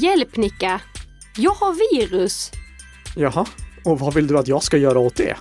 Hjälp Nicka! Jag har virus! Jaha, och vad vill du att jag ska göra åt det?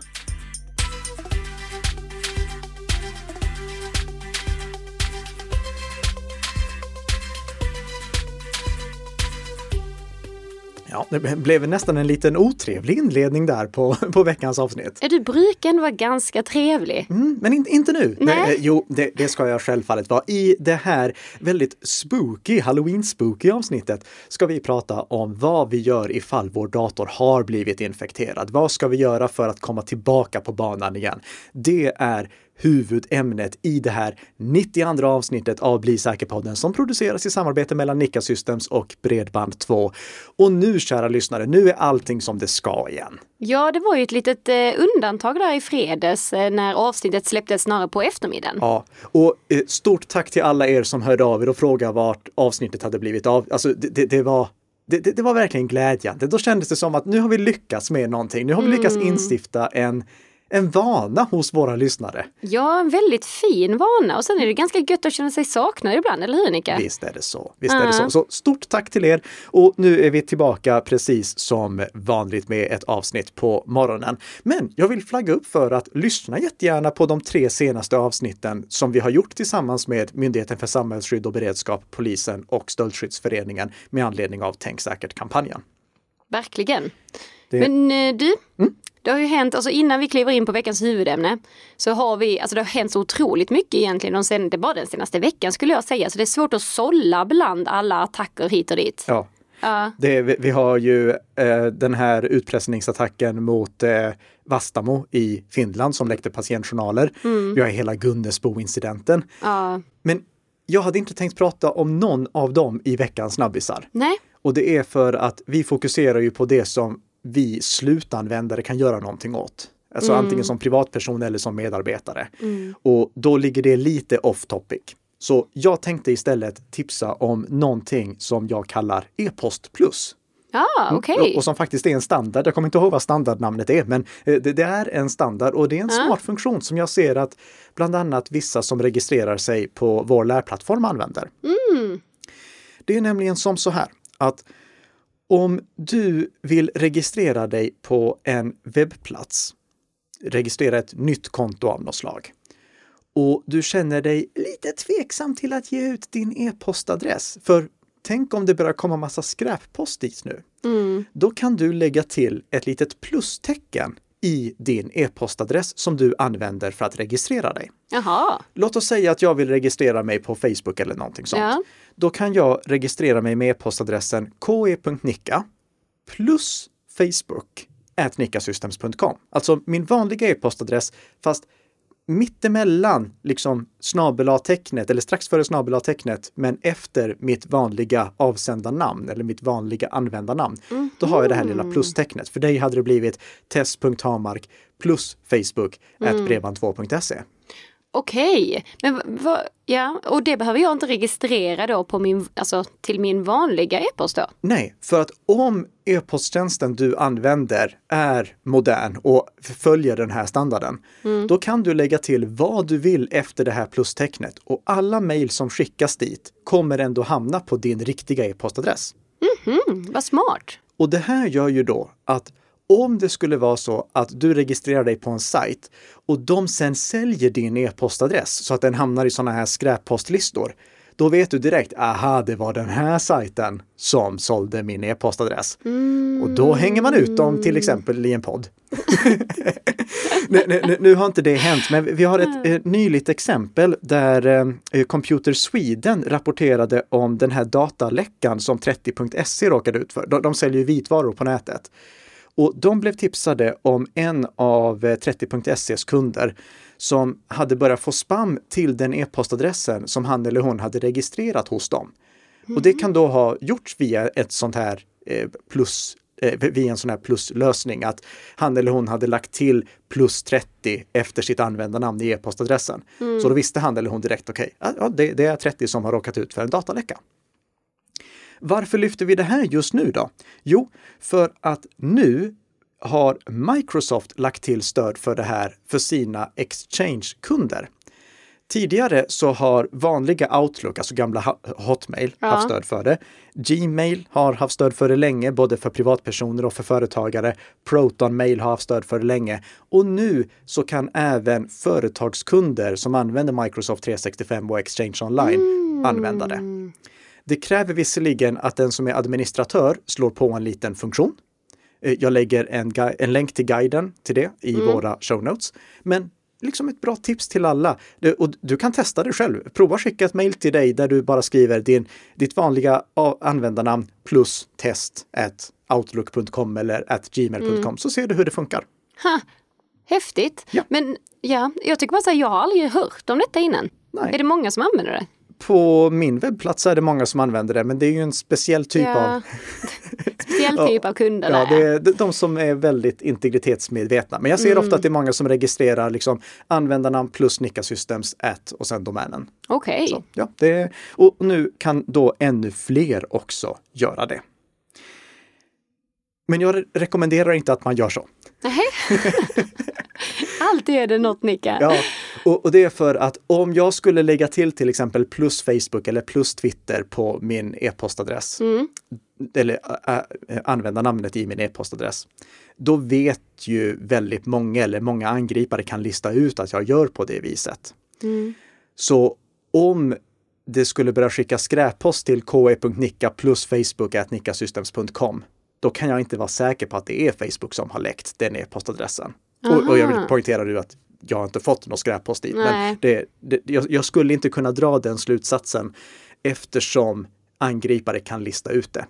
Det blev nästan en liten otrevlig inledning där på, på veckans avsnitt. Du brukar ändå vara ganska trevlig. Mm, men in, inte nu. Nej. Det, jo, det, det ska jag självfallet vara. I det här väldigt spooky, halloween-spooky avsnittet ska vi prata om vad vi gör ifall vår dator har blivit infekterad. Vad ska vi göra för att komma tillbaka på banan igen? Det är huvudämnet i det här 92 avsnittet av Bli säker-podden som produceras i samarbete mellan Nika Systems och Bredband2. Och nu, kära lyssnare, nu är allting som det ska igen. Ja, det var ju ett litet eh, undantag där i fredags eh, när avsnittet släpptes snarare på eftermiddagen. Ja, och eh, stort tack till alla er som hörde av er och frågade vart avsnittet hade blivit av. Alltså, det, det, det var det, det, det var verkligen glädjande. Då kändes det som att nu har vi lyckats med någonting. Nu har vi lyckats instifta en en vana hos våra lyssnare. Ja, en väldigt fin vana och sen är det ganska gött att känna sig saknad ibland, eller hur Nika? Visst är det så. Visst är det så. Så stort tack till er. Och nu är vi tillbaka precis som vanligt med ett avsnitt på morgonen. Men jag vill flagga upp för att lyssna jättegärna på de tre senaste avsnitten som vi har gjort tillsammans med Myndigheten för samhällsskydd och beredskap, polisen och Stöldskyddsföreningen med anledning av Tänk säkert-kampanjen. Verkligen. Det- Men eh, du, Mm. Det har ju hänt, alltså innan vi kliver in på veckans huvudämne, så har vi, alltså det har hänt så otroligt mycket egentligen, de sen, det bara den senaste veckan skulle jag säga, så det är svårt att sålla bland alla attacker hit och dit. Ja. Ja. Det, vi, vi har ju eh, den här utpressningsattacken mot eh, Vastamo i Finland som läckte patientjournaler. Vi har hela Gunnesbo-incidenten. Ja. Men jag hade inte tänkt prata om någon av dem i veckans snabbisar. Nej, Och det är för att vi fokuserar ju på det som vi slutanvändare kan göra någonting åt. Alltså antingen som privatperson eller som medarbetare. Och då ligger det lite off topic. Så jag tänkte istället tipsa om någonting som jag kallar e-post plus. ja okej. Och, och som faktiskt är en standard. Jag kommer inte ihåg vad standardnamnet är, men eh, det, det är en standard och det är en smart funktion som jag ser att bland annat vissa som registrerar sig på vår lärplattform använder. Det är nämligen som så här att om du vill registrera dig på en webbplats, registrera ett nytt konto av något slag och du känner dig lite tveksam till att ge ut din e-postadress. För tänk om det börjar komma massa skräppost dit nu. Då kan du lägga till ett litet plustecken i din e-postadress som du använder för att registrera dig. Jaha. Låt oss säga att jag vill registrera mig på Facebook eller någonting sånt. Ja. Då kan jag registrera mig med e-postadressen ke.nicka plus Facebook at nickasystems.com. Alltså min vanliga e-postadress fast mittemellan liksom snabel-a-tecknet eller strax före snabel-a-tecknet men efter mitt vanliga avsändarnamn eller mitt vanliga användarnamn. Då har jag det här lilla plustecknet. För dig hade det blivit test.hamark plus Facebook at bredband2.se. Okej, men v- vad, ja, och det behöver jag inte registrera då på min, alltså till min vanliga e-post då? Nej, för att om e-posttjänsten du använder är modern och följer den här standarden, då kan du lägga till vad du vill efter det här plustecknet och alla mejl som skickas dit kommer ändå hamna på din riktiga e-postadress. Mm, vad smart. Och det här gör ju då att om det skulle vara så att du registrerar dig på en sajt och de sen säljer din e-postadress så att den hamnar i sådana här skräppostlistor, då vet du direkt, aha, det var den här sajten som sålde min e-postadress. Och då hänger man ut dem till exempel i en podd. nu, nu, nu har inte det hänt, men vi har ett eh, nyligt exempel där eh, Computer Sweden rapporterade om den här dataläckan som 30.se råkade ut för. De, de säljer ju vitvaror på nätet. Och de blev tipsade om en av eh, 30.ses kunder som hade börjat få spam till den e-postadressen som han eller hon hade registrerat hos dem. Och det kan då ha gjorts via ett sånt här eh, plus eh, via en sån här pluslösning att han eller hon hade lagt till plus 30 efter sitt användarnamn i e-postadressen. Så då visste han eller hon direkt, okej, ja, det, det är 30 som har råkat ut för en dataläcka. Varför lyfter vi det här just nu då? Jo, för att nu har Microsoft lagt till stöd för det här för sina Exchange-kunder. Tidigare så har vanliga Outlook, alltså gamla Hotmail, Ja. haft stöd för det. Gmail har haft stöd för det länge, både för privatpersoner och för företagare. Proton Mail har haft stöd för det länge. Och nu så kan även företagskunder som använder Microsoft 365 och Exchange Online använda det. Det kräver visserligen att den som är administratör slår på en liten funktion. Eh, Jag lägger en, en länk till guiden till det i våra show notes. Men liksom ett bra tips till alla. Du, och du kan testa det själv. Prova skicka ett mejl till dig där du bara skriver din, ditt vanliga användarnamn plus test at outlook.com eller at gmail.com så ser du hur det funkar. Ha, häftigt. Ja. Men ja, jag tycker bara så här, jag har aldrig hört om detta innan. Nej. Är det många som använder det? På min webbplats är det många som använder det, men det är ju en speciell typ av ja. Speciell typ av kunder Ja, det är de- som är väldigt integritetsmedvetna. Men jag ser ofta att det är många som registrerar liksom användarnamn plus Nika Systems at och sen domänen. Okej. Så, ja, det, och nu kan då ännu fler också göra det. Men jag re- rekommenderar inte att man gör så. Nej. Alltid är det något Nika. Ja, och, och det är för att om jag skulle lägga till till exempel plus Facebook eller plus Twitter på min e-postadress, eller ä, ä, använda namnet i min e-postadress, då vet ju väldigt många, eller många angripare kan lista ut att jag gör på det viset. Så om det skulle börja skicka skräppost till ke.nicka plus facebook at nickasystems.com, då kan jag inte vara säker på att det är Facebook som har läckt den e-postadressen. Och, och jag vill poängtera nu att jag har inte fått någon skräppost dit. Nej. Men det, det, jag, jag skulle inte kunna dra den slutsatsen eftersom angripare kan lista ut det.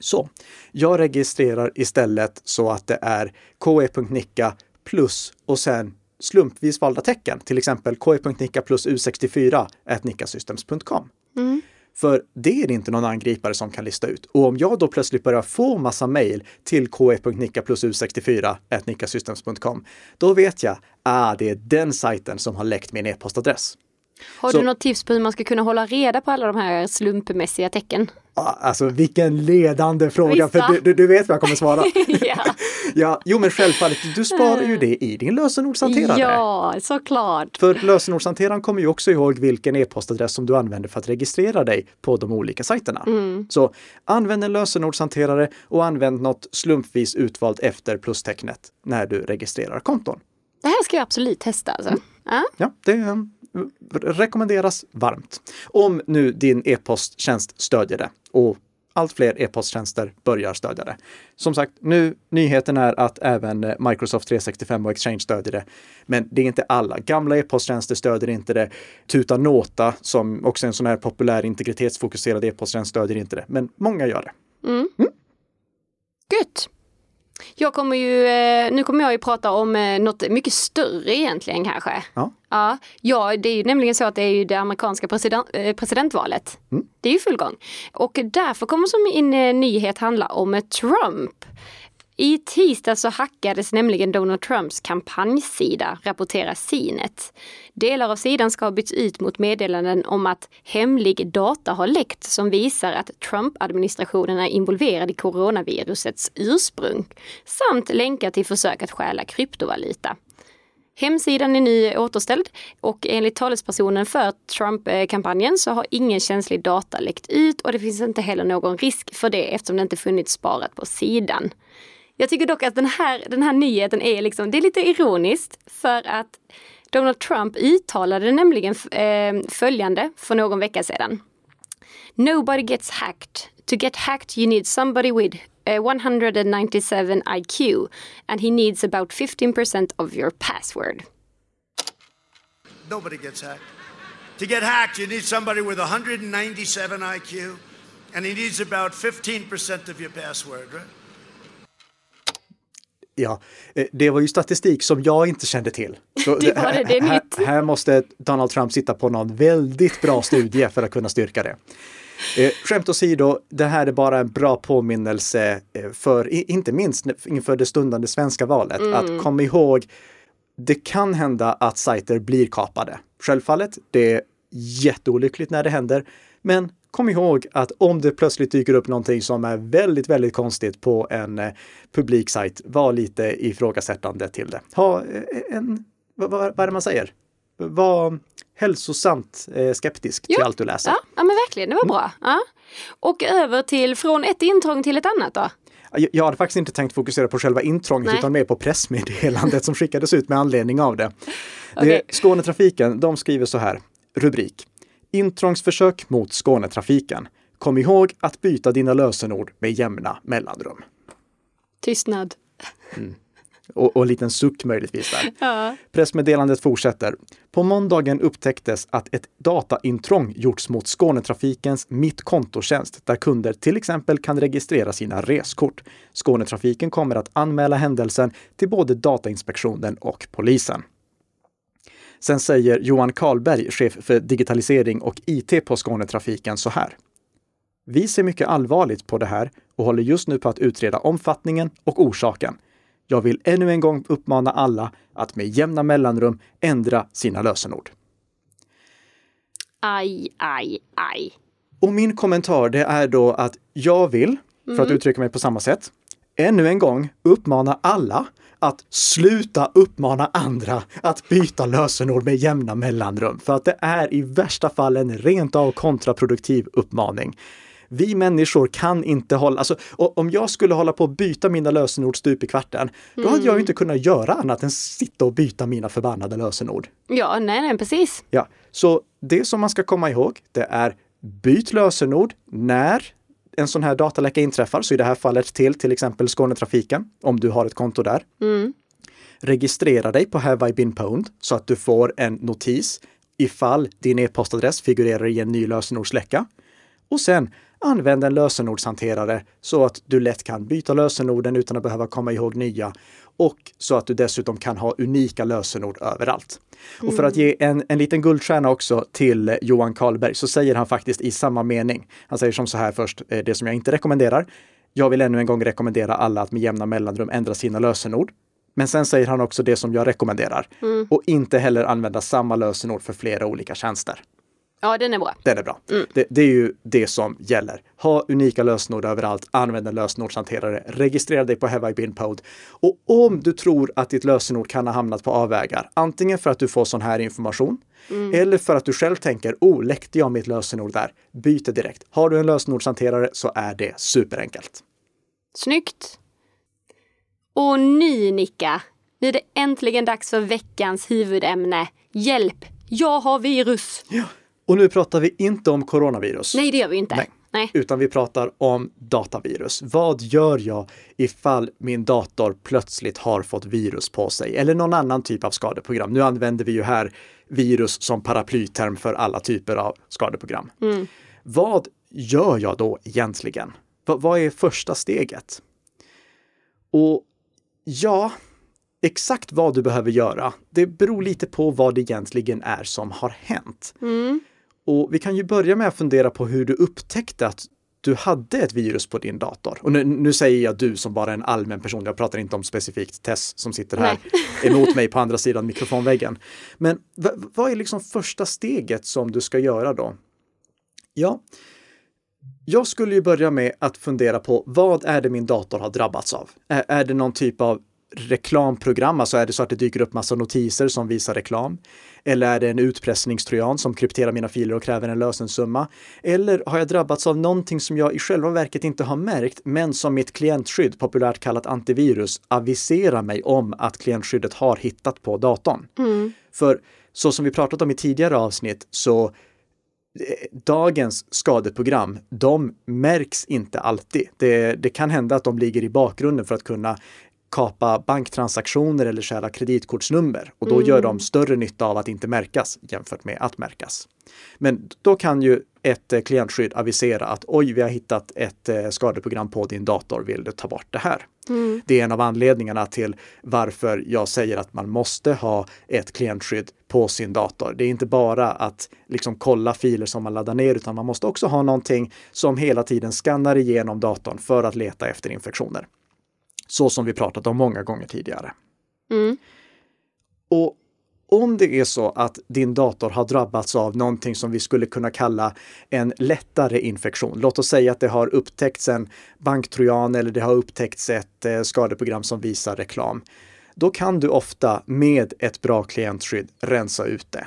Så jag registrerar istället så att det är ke.nicka plus och sen slumpvis valda tecken, till exempel ke.nicka plus u64 nickasystems.com. För det är det inte någon angripare som kan lista ut. Och om jag då plötsligt börjar få massa mejl till ke.nicka plus u64 nickasystems.com, då vet jag, ah, det är den sajten som har läckt min e-postadress. Har Så- du något tips på hur man ska kunna hålla reda på alla de här slumpmässiga tecken? Alltså vilken ledande fråga, Visst, för du, du, du vet vad jag kommer svara. ja. ja, jo men självfallet, du sparar ju det i din lösenordshanterare. ja, såklart. För lösenordshanteraren kommer ju också ihåg vilken e-postadress som du använder för att registrera dig på de olika sajterna. Så använd en lösenordshanterare och använd något slumpvis utvalt efter plustecknet när du registrerar konton. Det här ska jag absolut testa alltså. Ja. Ja, det eh, rekommenderas varmt. Om nu din e-posttjänst stödjer det och allt fler e-posttjänster börjar stödja det. Som sagt, nu nyheten är att även eh, Microsoft 365 och Exchange stödjer det. Men det är inte alla. Gamla e-posttjänster stödjer inte det. Tutanota, som också är en sån här populär integritetsfokuserad e-posttjänst, stödjer inte det. Men många gör det. Gött! Jag kommer ju, eh, nu kommer jag ju prata om eh, något mycket större egentligen kanske. Ja. Ja, ja, det är ju nämligen så att det är ju det amerikanska president, eh, presidentvalet. Det är ju full gång. Och därför kommer som eh, nyhet handla om Trump. I tisdag så hackades nämligen Donald Trumps kampanjsida, rapporterar Cinet. Delar av sidan ska ha bytts ut mot meddelanden om att hemlig data har läckt som visar att Trump-administrationen är involverad i coronavirusets ursprung samt länkar till försök att stjäla kryptovaluta. Hemsidan är nu återställd och enligt talespersonen för Trump-kampanjen så har ingen känslig data läckt ut och det finns inte heller någon risk för det eftersom det inte funnits sparat på sidan. Jag tycker dock att den här, den här nyheten är, liksom, det är lite ironiskt för att Donald Trump uttalade nämligen eh, följande för någon vecka sedan. Nobody gets hacked. To get hacked you need somebody with 197 IQ and he needs about 15% of your password. Nobody gets hacked. To get hacked, you need somebody with 197 IQ, and he needs about 15% of your password, right? Ja, eh, det var ju statistik som jag inte kände till. Så Det var det, det är här, nytt. här måste Donald Trump sitta på någon väldigt bra studie för att kunna styrka det. Eh, skämt åsido, det här är bara en bra påminnelse eh, för, inte minst inför det stundande svenska valet, Mm. att komma ihåg, det kan hända att sajter blir kapade. Självfallet, det är jätteolyckligt när det händer, men kom ihåg att om det plötsligt dyker upp någonting som är väldigt, väldigt konstigt på en eh, publik sajt, var lite ifrågasättande till det. Ha eh, en, vad, vad, vad är det man säger? Var hälsosamt eh, skeptisk till Jo. allt du läser. Ja, ja men verkligen, det var bra. Ja. Och över till från ett intrång till ett annat då? Jag- hade faktiskt inte tänkt fokusera på själva intrånget Nej. utan mer på pressmeddelandet som skickades ut med anledning av det. Okej. det Skånetrafiken, de skriver så här, rubrik. Intrångsförsök mot Skånetrafiken. Kom ihåg att byta dina lösenord med jämna mellanrum. Tystnad. Och, och en liten suck möjligtvis där. Ja. Pressmeddelandet fortsätter. På måndagen upptäcktes att ett dataintrång gjorts mot Skånetrafikens Mitt kontotjänst där kunder till exempel kan registrera sina reskort. Skånetrafiken kommer att anmäla händelsen till både Datainspektionen och polisen. Sen säger Johan Karlberg, chef för digitalisering och IT på Skånetrafiken så här. Vi ser mycket allvarligt på det här och håller just nu på att utreda omfattningen och orsaken. Jag vill ännu en gång uppmana alla att med jämna mellanrum ändra sina lösenord. Aj, aj, aj. Och min kommentar det är då att jag vill, för att uttrycka mig på samma sätt, ännu en gång uppmana alla att sluta uppmana andra att byta lösenord med jämna mellanrum. För att det är i värsta fall en rent av kontraproduktiv uppmaning. Vi människor kan inte hålla, alltså om jag skulle hålla på att byta mina lösenord stup i kvarten, då hade jag ju inte kunnat göra annat än sitta och byta mina förbannade lösenord. Ja, nej, nej, precis. Ja, så det som man ska komma ihåg, det är byt lösenord när en sån här dataläcka inträffar, så i det här fallet till till exempel Skånetrafiken, om du har ett konto där. Registrera dig på Have I been pwned så att du får en notis ifall din e-postadress figurerar i en ny lösenordsläcka. Och sen använd en lösenordshanterare så att du lätt kan byta lösenorden utan att behöva komma ihåg nya och så att du dessutom kan ha unika lösenord överallt. Och för att ge en, en liten guldstjärna också till eh, Johan Karlberg så säger han faktiskt i samma mening. Han säger som så här först, eh, det som jag inte rekommenderar. Jag vill ännu en gång rekommendera alla att med jämna mellanrum ändra sina lösenord. Men sen säger han också det som jag rekommenderar. Och inte heller använda samma lösenord för flera olika tjänster. Ja, den är bra. Den är bra. Det, det är ju det som gäller. Ha unika lösenord överallt, använd en lösenordshanterare, registrera dig på Have I been Pod. Och om du tror att ditt lösenord kan ha hamnat på avvägar, antingen för att du får sån här information eller för att du själv tänker, oh, läckte jag mitt lösenord där? Byt det direkt. Har du en lösenordshanterare så är det superenkelt. Snyggt. Och nu, Nicka, nu är det äntligen dags för veckans huvudämne. Hjälp! Jag har virus! Och nu pratar vi inte om coronavirus. Nej, det gör vi inte. Nej. Nej. utan vi pratar om datavirus. Vad gör jag ifall min dator plötsligt har fått virus på sig eller någon annan typ av skadeprogram? Nu använder vi ju här virus som paraplyterm för alla typer av skadeprogram. Vad gör jag då egentligen? Va- vad är första steget? Och ja, exakt vad du behöver göra, det beror lite på vad det egentligen är som har hänt. Och vi kan ju börja med att fundera på hur du upptäckte att du hade ett virus på din dator. Och nu, nu säger jag du som bara en allmän person, jag pratar inte om specifikt Tess som sitter här emot mig på andra sidan mikrofonväggen. Men vad är liksom första steget som du ska göra då? Ja, jag skulle ju börja med att fundera på vad är det min dator har drabbats av? Är, är det någon typ av reklamprogram, alltså är det så att det dyker upp massa notiser som visar reklam? Eller är det en utpressningstrojan som krypterar mina filer och kräver en lösensumma? Eller har jag drabbats av någonting som jag i själva verket inte har märkt, men som mitt klientskydd, populärt kallat antivirus, aviserar mig om att klientskyddet har hittat på datorn? För så som vi pratat om i tidigare avsnitt så dagens skadeprogram, de märks inte alltid. Det, det kan hända att de ligger i bakgrunden för att kunna kapa banktransaktioner eller stjäla kreditkortsnummer och då gör de större nytta av att inte märkas jämfört med att märkas. Men då kan ju ett eh, klientskydd avisera att oj, vi har hittat ett eh, skadeprogram på din dator, vill du ta bort det här? Det är en av anledningarna till varför jag säger att man måste ha ett klientskydd på sin dator. Det är inte bara att liksom kolla filer som man laddar ner, utan man måste också ha någonting som hela tiden skannar igenom datorn för att leta efter infektioner. Så som vi pratat om många gånger tidigare. Och om det är så att din dator har drabbats av någonting som vi skulle kunna kalla en lättare infektion. Låt oss säga att det har upptäckts en banktrojan eller det har upptäckts ett eh, skadeprogram som visar reklam. Då kan du ofta med ett bra klientskydd rensa ut det.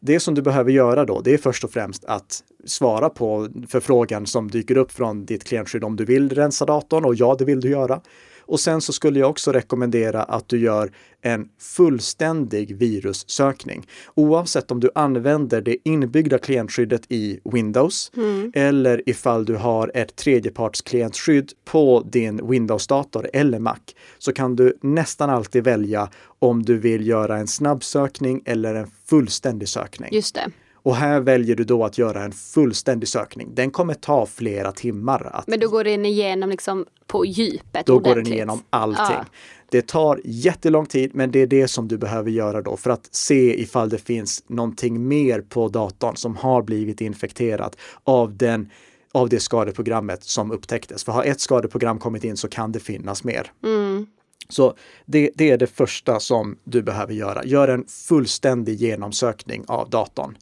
Det som du behöver göra då, det är först och främst att svara på förfrågan som dyker upp från ditt klientskydd om du vill rensa datorn och ja, det vill du göra. Och sen så skulle jag också rekommendera att du gör en fullständig virussökning. Oavsett om du använder det inbyggda klientskyddet i Windows mm. eller ifall du har ett tredjepartsklientskydd på din Windows-dator eller Mac så kan du nästan alltid välja om du vill göra en snabbsökning eller en fullständig sökning. Just det. Och här väljer du då att göra en fullständig sökning. Den kommer ta flera timmar. Att... Men då går den igenom liksom på djupet Då ordentligt. går den igenom allting. Ja. Det tar jättelång tid, men det är det som du behöver göra då för att se ifall det finns någonting mer på datorn som har blivit infekterat av den av det skadeprogrammet som upptäcktes. För har ett skadeprogram kommit in så kan det finnas mer. Mm. Så det, det, är det första som du behöver göra. Gör en fullständig genomsökning av datorn.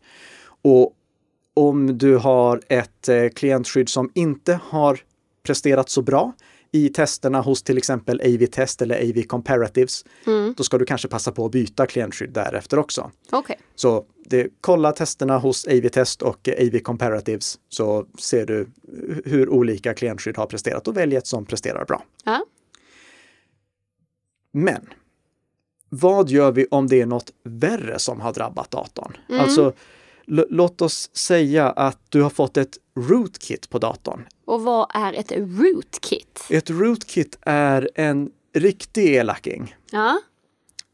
Och om du har ett eh, klientskydd som inte har presterat så bra i testerna hos till exempel AV-test eller AV Comparatives, mm. då ska du kanske passa på att byta klientskydd därefter också. Okay. Så det, kolla testerna hos AV-test och AV Comparatives så ser du hur olika klientskydd har presterat och välj ett som presterar bra. Ja. Men vad gör vi om det är något värre som har drabbat datorn? Mm. Alltså, låt oss säga att du har fått ett rootkit på datorn. Och vad är ett rootkit? Ett rootkit är en riktig elaking. Ja.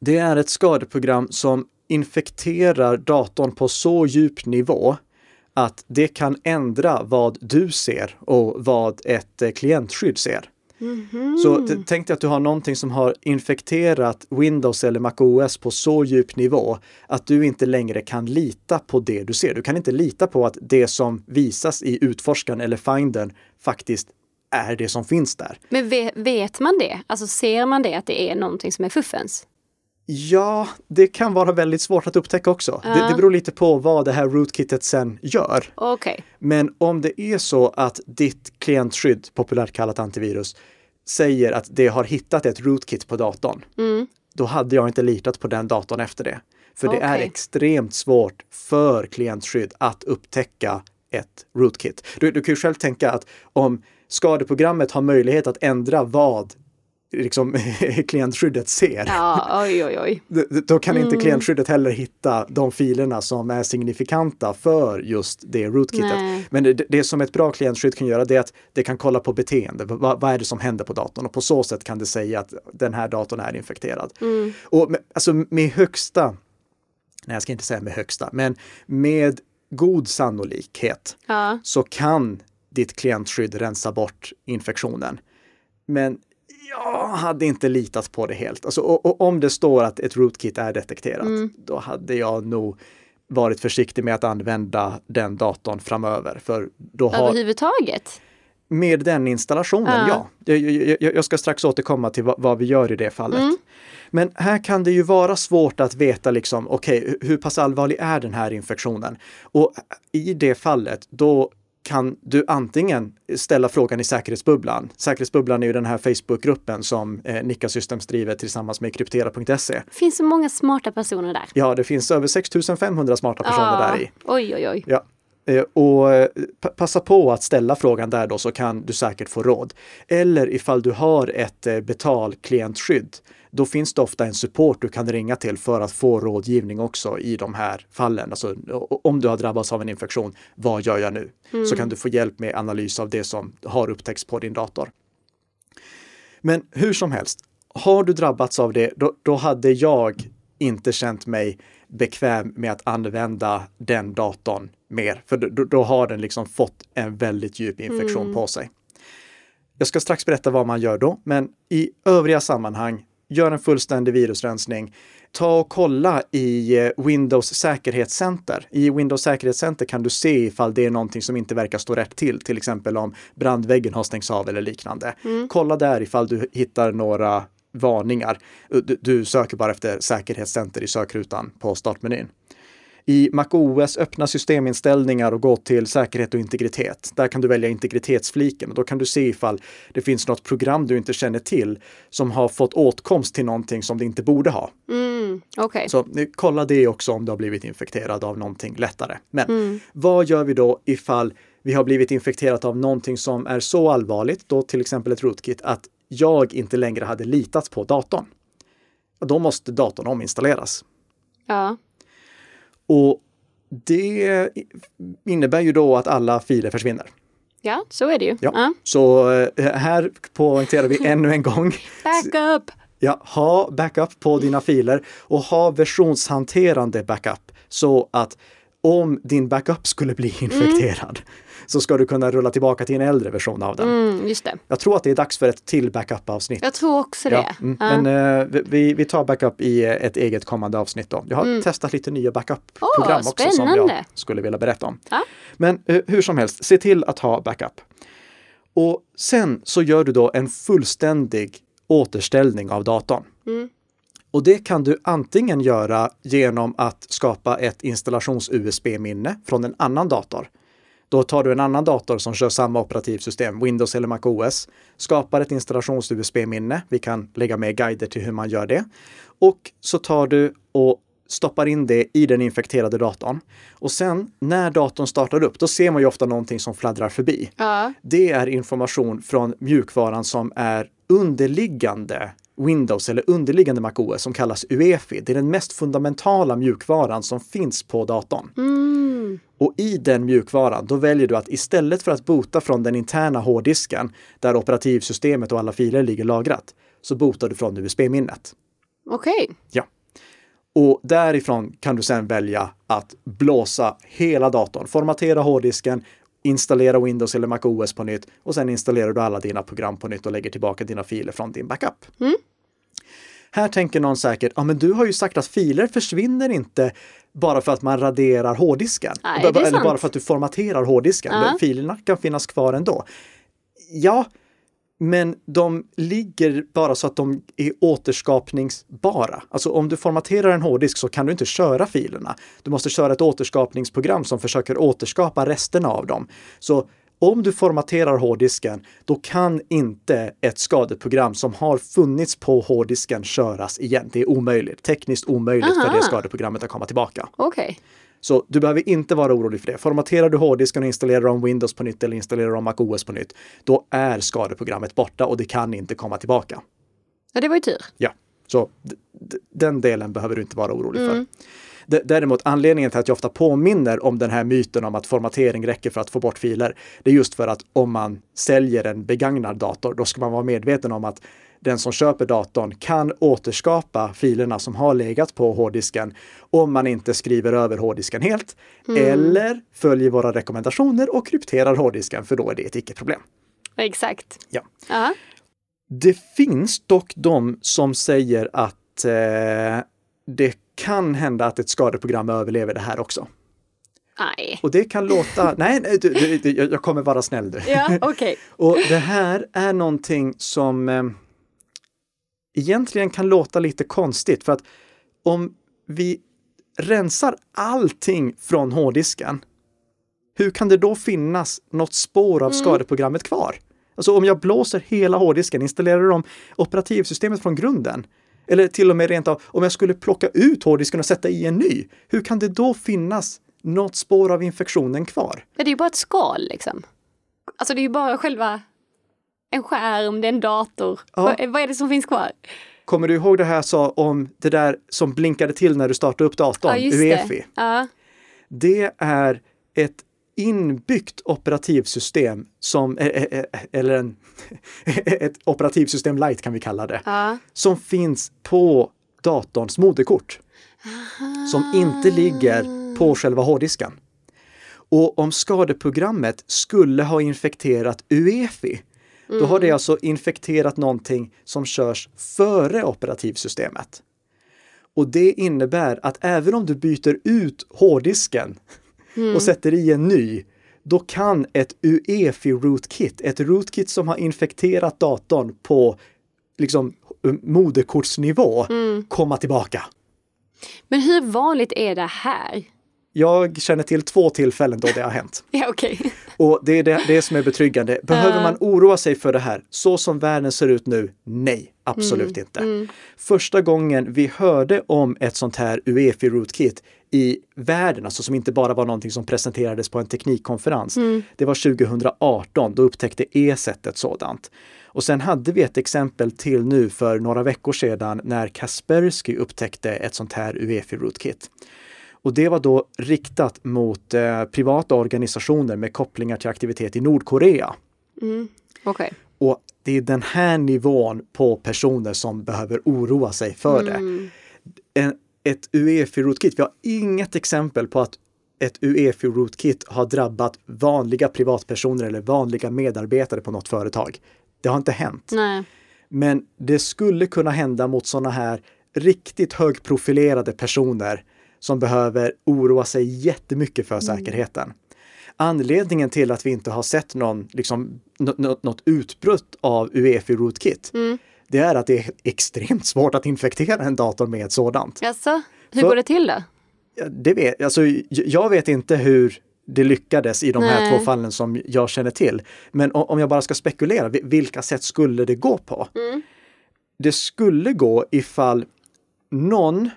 Det är ett skadeprogram som infekterar datorn på så djup nivå att det kan ändra vad du ser och vad ett eh, klientskydd ser. Mm-hmm. Så tänk dig att du har någonting som har infekterat Windows eller MacOS på så djup nivå att du inte längre kan lita på det du ser. Du kan inte lita på att det som visas i utforskaren eller findern faktiskt är det som finns där. Men vet man det? Alltså ser man det att det är någonting som är fuffens? Ja, det kan vara väldigt svårt att upptäcka också. Uh. Det, det beror lite på vad det här rootkittet sen gör. Okay. Men om det är så att ditt klientskydd, populärt kallat antivirus, säger att det har hittat ett rootkit på datorn, mm. då hade jag inte litat på den datorn efter det. För okay. det är extremt svårt för klientskydd att upptäcka ett rootkit. Du, du kan ju själv tänka att om skadeprogrammet har möjlighet att ändra vad liksom, klientskyddet ser. Ja, oj, oj, oj. Då kan inte mm. klientskyddet heller hitta de filerna som är signifikanta för just det rootkittet. Nej. Men det, det som ett bra klientskydd kan göra det är att det kan kolla på beteende. Vad, vad, är det som händer på datorn? Och på så sätt kan det säga att den här datorn är infekterad. Mm. Och med, alltså med högsta, nej jag ska inte säga med högsta, men med god sannolikhet ja. så kan ditt klientskydd rensa bort infektionen. Men jag hade inte litat på det helt. Alltså, och, och om det står att ett rootkit är detekterat, mm. då hade jag nog varit försiktig med att använda den datorn framöver. För då har... Överhuvudtaget? Med den installationen, ja. ja. Jag, jag, jag, ska strax återkomma till vad, vad vi gör i det fallet. Mm. Men här kan det ju vara svårt att veta liksom, okej, okay, hur pass allvarlig är den här infektionen? Och i det fallet, då kan du antingen ställa frågan i säkerhetsbubblan. Säkerhetsbubblan är ju den här Facebookgruppen som eh, Nika Systems driver tillsammans med kryptera.se. Det finns så många smarta personer där. Ja, det finns över 6500 smarta personer ja. där i. Oj, oj, oj. Ja. Eh, och eh, passa på att ställa frågan där då så kan du säkert få råd. Eller ifall du har ett eh, betalklientskydd då finns det ofta en support du kan ringa till för att få rådgivning också i de här fallen. Alltså, om du har drabbats av en infektion, vad gör jag nu? Mm. Så kan du få hjälp med analys av det som har upptäckts på din dator. Men hur som helst, har du drabbats av det, då, då hade jag inte känt mig bekväm med att använda den datorn mer, för då, då har den liksom fått en väldigt djup infektion mm. på sig. Jag ska strax berätta vad man gör då, men i övriga sammanhang gör en fullständig virusrensning. Ta och kolla i eh, Windows säkerhetscenter. I Windows säkerhetscenter kan du se ifall det är någonting som inte verkar stå rätt till, till exempel om brandväggen har stängts av eller liknande. Mm. Kolla där ifall du hittar några varningar. Du, du söker bara efter säkerhetscenter i sökrutan på startmenyn. I MacOS öppna systeminställningar och gå till säkerhet och integritet. Där kan du välja integritetsfliken och då kan du se ifall det finns något program du inte känner till som har fått åtkomst till någonting som det inte borde ha. Mm, okay. Så kolla det också om du har blivit infekterad av någonting lättare. Men mm. vad gör vi då ifall vi har blivit infekterat av någonting som är så allvarligt, då till exempel ett rootkit, att jag inte längre hade litat på datorn? Då måste datorn ominstalleras. Ja. Och det innebär ju då att alla filer försvinner. Ja, så är det ju. Ja. ja. Så eh, här poängterar vi ännu en gång. Backup! Ja, ha backup på dina filer och ha versionshanterande backup så att om din backup skulle bli infekterad mm så ska du kunna rulla tillbaka till en äldre version av den. Mm, just det. Jag tror att det är dags för ett till backup-avsnitt. Jag tror också det. Ja, mm, ja. Men uh, vi, vi tar backup i ett eget kommande avsnitt då. Jag har mm. testat lite nya backup-program oh, också som jag skulle vilja berätta om. Ja. Men uh, hur som helst, se till att ha backup. Och sen så gör du då en fullständig återställning av datorn. Mm. Och det kan du antingen göra genom att skapa ett installations-USB-minne från en annan dator. Då tar du en annan dator som kör samma operativsystem, Windows eller Mac OS, skapar ett installations-USB-minne. Vi kan lägga med guider till hur man gör det. Och så tar du och stoppar in det i den infekterade datorn. Och sen när datorn startar upp, då ser man ju ofta någonting som fladdrar förbi. Ja. Det är information från mjukvaran som är underliggande Windows eller underliggande MacOS som kallas UEFI. Det är den mest fundamentala mjukvaran som finns på datorn. Mm. Och i den mjukvaran, då väljer du att istället för att bota från den interna hårddisken där operativsystemet och alla filer ligger lagrat, så botar du från USB-minnet. Okej. Okay. Ja. Och därifrån kan du sedan välja att blåsa hela datorn, formatera hårddisken, installera Windows eller Mac OS på nytt och sen installerar du alla dina program på nytt och lägger tillbaka dina filer från din backup. Mm. Här tänker någon säkert, ja men du har ju sagt att filer försvinner inte bara för att man raderar hårddisken. Eller bara för att du formaterar hårddisken. Uh -huh. Filerna kan finnas kvar ändå. Ja, men de ligger bara så att de är återskapningsbara. Alltså om du formaterar en hårddisk så kan du inte köra filerna. Du måste köra ett återskapningsprogram som försöker återskapa resterna av dem. Så om du formaterar hårddisken, då kan inte ett skadeprogram som har funnits på hårddisken köras igen. Det är omöjligt, tekniskt omöjligt Aha. för det skadeprogrammet att komma tillbaka. Okay. Så du behöver inte vara orolig för det. Formaterar du hårddisken och installerar om Windows på nytt eller installerar om Mac OS på nytt, då är skadeprogrammet borta och det kan inte komma tillbaka. Ja, det var ju tur. Ja, så den delen behöver du inte vara orolig mm. för. Däremot anledningen till att jag ofta påminner om den här myten om att formatering räcker för att få bort filer, det är just för att om man säljer en begagnad dator, då ska man vara medveten om att den som köper datorn kan återskapa filerna som har legat på hårddisken om man inte skriver över hårddisken helt mm. eller följer våra rekommendationer och krypterar hårddisken för då är det ett icke-problem. Exakt. Ja. Uh-huh. Det finns dock de som säger att eh, det kan hända att ett skadeprogram överlever det här också. Nej. Och det kan låta, nej, nej du, du, du, jag kommer vara snäll du. Ja, okay. och det här är någonting som eh, egentligen kan låta lite konstigt för att om vi rensar allting från hårddisken, hur kan det då finnas något spår av mm. skadeprogrammet kvar? Alltså om jag blåser hela hårddisken, installerar om operativsystemet från grunden, eller till och med rent av om jag skulle plocka ut hårddisken och sätta i en ny, hur kan det då finnas något spår av infektionen kvar? Det är ju bara ett skal liksom. Alltså det är ju bara själva en skärm, det är en dator. Ja. Vad, vad är det som finns kvar? Kommer du ihåg det här sa om det där som blinkade till när du startade upp datorn, ja, UEFI? Det. Ja. det är ett inbyggt operativsystem som, eh, eh, eh, eller en, ett operativsystem light kan vi kalla det, ja. som finns på datorns moderkort. Aha. Som inte ligger på själva hårddisken. Och om skadeprogrammet skulle ha infekterat UEFI, Mm. Då har det mm. alltså infekterat någonting som körs före operativsystemet. Och det innebär att även om du byter ut hårddisken mm. och sätter i en ny, då kan ett UEFI rootkit, ett rootkit som har infekterat datorn på liksom moderkortsnivå, mm. komma tillbaka. Men hur vanligt är det här? Jag känner till två tillfällen då det har hänt. Ja, okej. Och det är det, det som är betryggande. Behöver man oroa sig för det här? Så som världen ser ut nu? Nej, absolut inte. Första gången vi hörde om ett sånt här UEFI rootkit i världen, alltså som inte bara var någonting som presenterades på en teknikkonferens. Det var 2018, då upptäckte ESET ett sådant. Och sen hade vi ett exempel till nu för några veckor sedan när Kaspersky upptäckte ett sånt här UEFI rootkit. Och det var då riktat mot eh, privata organisationer med kopplingar till aktivitet i Nordkorea. Okej. Och det är den här nivån på personer som behöver oroa sig för det. En, ett UEFI-rootkit, vi har inget exempel på att ett UEFI-rootkit har drabbat vanliga privatpersoner eller vanliga medarbetare på något företag. Det har inte hänt. Nej. Men det skulle kunna hända mot sådana här riktigt högprofilerade personer som behöver oroa sig jättemycket för säkerheten. Anledningen till att vi inte har sett någon, liksom, nå- nå- något utbrott av UEFI rootkit, det är att det är extremt svårt att infektera en dator med ett sådant. Jaså? Hur För- går det till då? Det vet, alltså, jag vet inte hur det lyckades i de här Nej. två fallen som jag känner till. Men om jag bara ska spekulera, vi- vilka sätt skulle det gå på? Det skulle gå ifall någon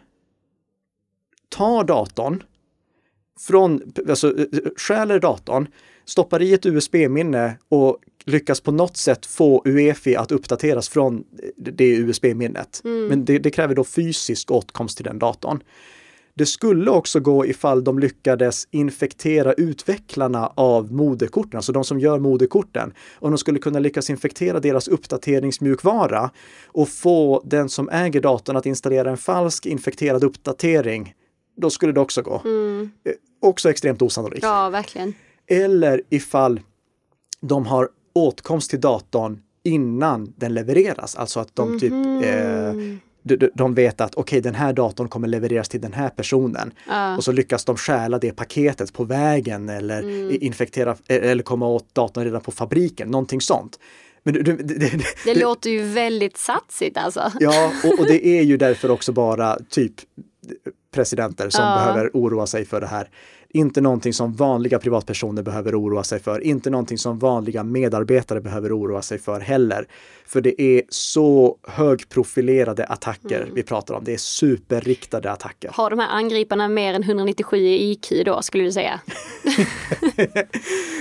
tar datorn, från, alltså, eh, stjäler datorn, stoppar i ett USB-minne och lyckas på något sätt få UEFI att uppdateras från det USB-minnet. Men det, det kräver då fysisk åtkomst till den datorn. Det skulle också gå ifall de lyckades infektera utvecklarna av moderkorten, alltså de som gör moderkorten. Om de skulle kunna lyckas infektera deras uppdateringsmjukvara och få den som äger datorn att installera en falsk infekterad uppdatering, då skulle det också gå. Eh, Också extremt osannolikt. Ja, verkligen. Eller ifall de har åtkomst till datorn innan den levereras. Alltså att de typ eh, de, vet att okej, den här datorn kommer levereras till den här personen. Och så lyckas de stjäla det paketet på vägen eller i- infektera eh, eller komma åt datorn redan på fabriken, någonting sånt. Men du, du, det, det, Det låter ju väldigt satsigt alltså. Ja, och, och det är ju därför också bara typ presidenter som Ja. behöver oroa sig för det här. Inte någonting som vanliga privatpersoner behöver oroa sig för. Inte någonting som vanliga medarbetare behöver oroa sig för heller. För det är så högprofilerade attacker Mm. vi pratar om. Det är superriktade attacker. Har de här angriparna mer än 197 i IQ då, skulle du säga?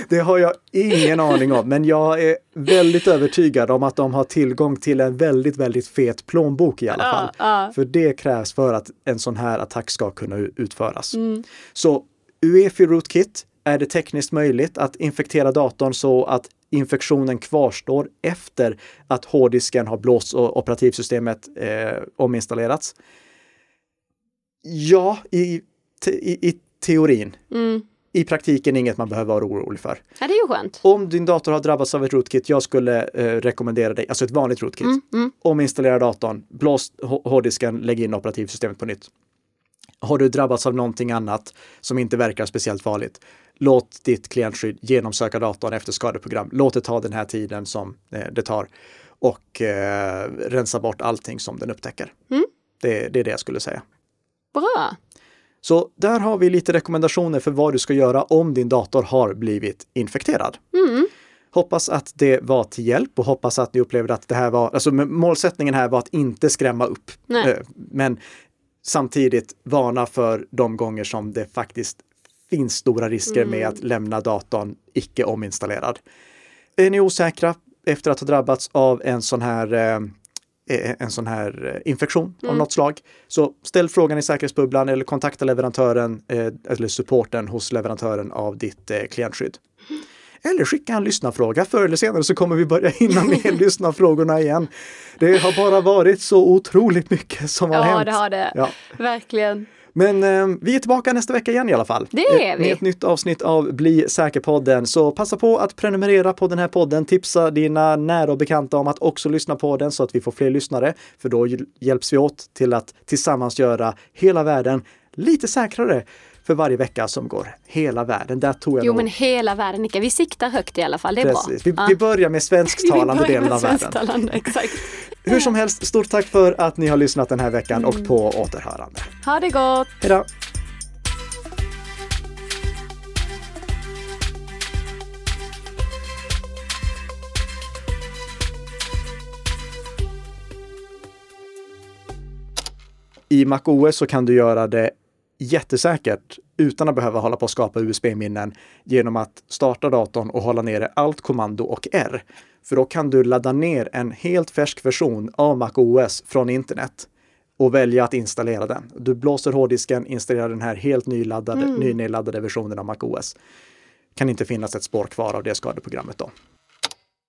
Det har jag ingen aning om, men jag är väldigt övertygad om att de har tillgång till en väldigt, väldigt fet plånbok i alla fall. ja. För det krävs för att en sån här attack ska kunna utföras. Mm. Så UEFI Rootkit är det tekniskt möjligt att infektera datorn så att infektionen kvarstår efter att hårddisken har blåsts och operativsystemet eh, ominstallerats. Ja, i, te, i, i teorin. Mm. I praktiken inget man behöver vara orolig för. Ja, det är ju skönt. Om din dator har drabbats av ett rootkit, jag skulle eh, rekommendera dig, alltså ett vanligt rootkit, ominstallera datorn, blås hå- hårddisken, lägg in operativsystemet på nytt. Har du drabbats av någonting annat som inte verkar speciellt farligt, låt ditt klientskydd genomsöka datorn efter skadeprogram. Låt det ta den här tiden som eh, det tar och eh, rensa bort allting som den upptäcker. Det, det är det jag skulle säga. Bra. Så där har vi lite rekommendationer för vad du ska göra om din dator har blivit infekterad. Hoppas att det var till hjälp och hoppas att ni upplevde att det här var, alltså målsättningen här var att inte skrämma upp. Nej. Eh, Men samtidigt varna för de gånger som det faktiskt finns stora risker med att lämna datorn icke ominstallerad. Är ni osäkra efter att ha drabbats av en sån här eh, eh, en sån här eh, infektion av något slag. Så ställ frågan i säkerhetsbubblan eller kontakta leverantören eh, eller supporten hos leverantören av ditt eh, klientskydd. Eller skicka en lyssnarfråga. Förr eller senare så kommer vi börja hinna med lyssnarfrågorna igen. Det har bara varit så otroligt mycket som har Ja, hänt. det har det. Ja. Verkligen. Men eh, vi är tillbaka nästa vecka igen i alla fall. Det är vi. Med ett nytt avsnitt av Bli säker-podden. Så passa på att prenumerera på den här podden. Tipsa dina nära och bekanta om att också lyssna på den så att vi får fler lyssnare. För då hjäl- hjälps vi åt till att tillsammans göra hela världen lite säkrare för varje vecka som går. Hela världen. Där tror jag jo, nog... men hela världen, Nika. Vi siktar högt i alla fall. Det är Precis. bra. Vi, ja. vi börjar med svensktalande delen av världen. Exakt. Hur som helst, stort tack för att ni har lyssnat den här veckan mm. och på återhörande. Ha det gott! Hejdå! I MacOS så kan du göra det jättesäkert utan att behöva hålla på och skapa USB-minnen genom att starta datorn och hålla nere Alt, kommando och R. För då kan du ladda ner en helt färsk version av MacOS från internet och välja att installera den. Du blåser hårddisken, installerar den här helt nyladdade, mm. nynedladdade versionen av MacOS. Kan inte finnas ett spår kvar av det skadeprogrammet då.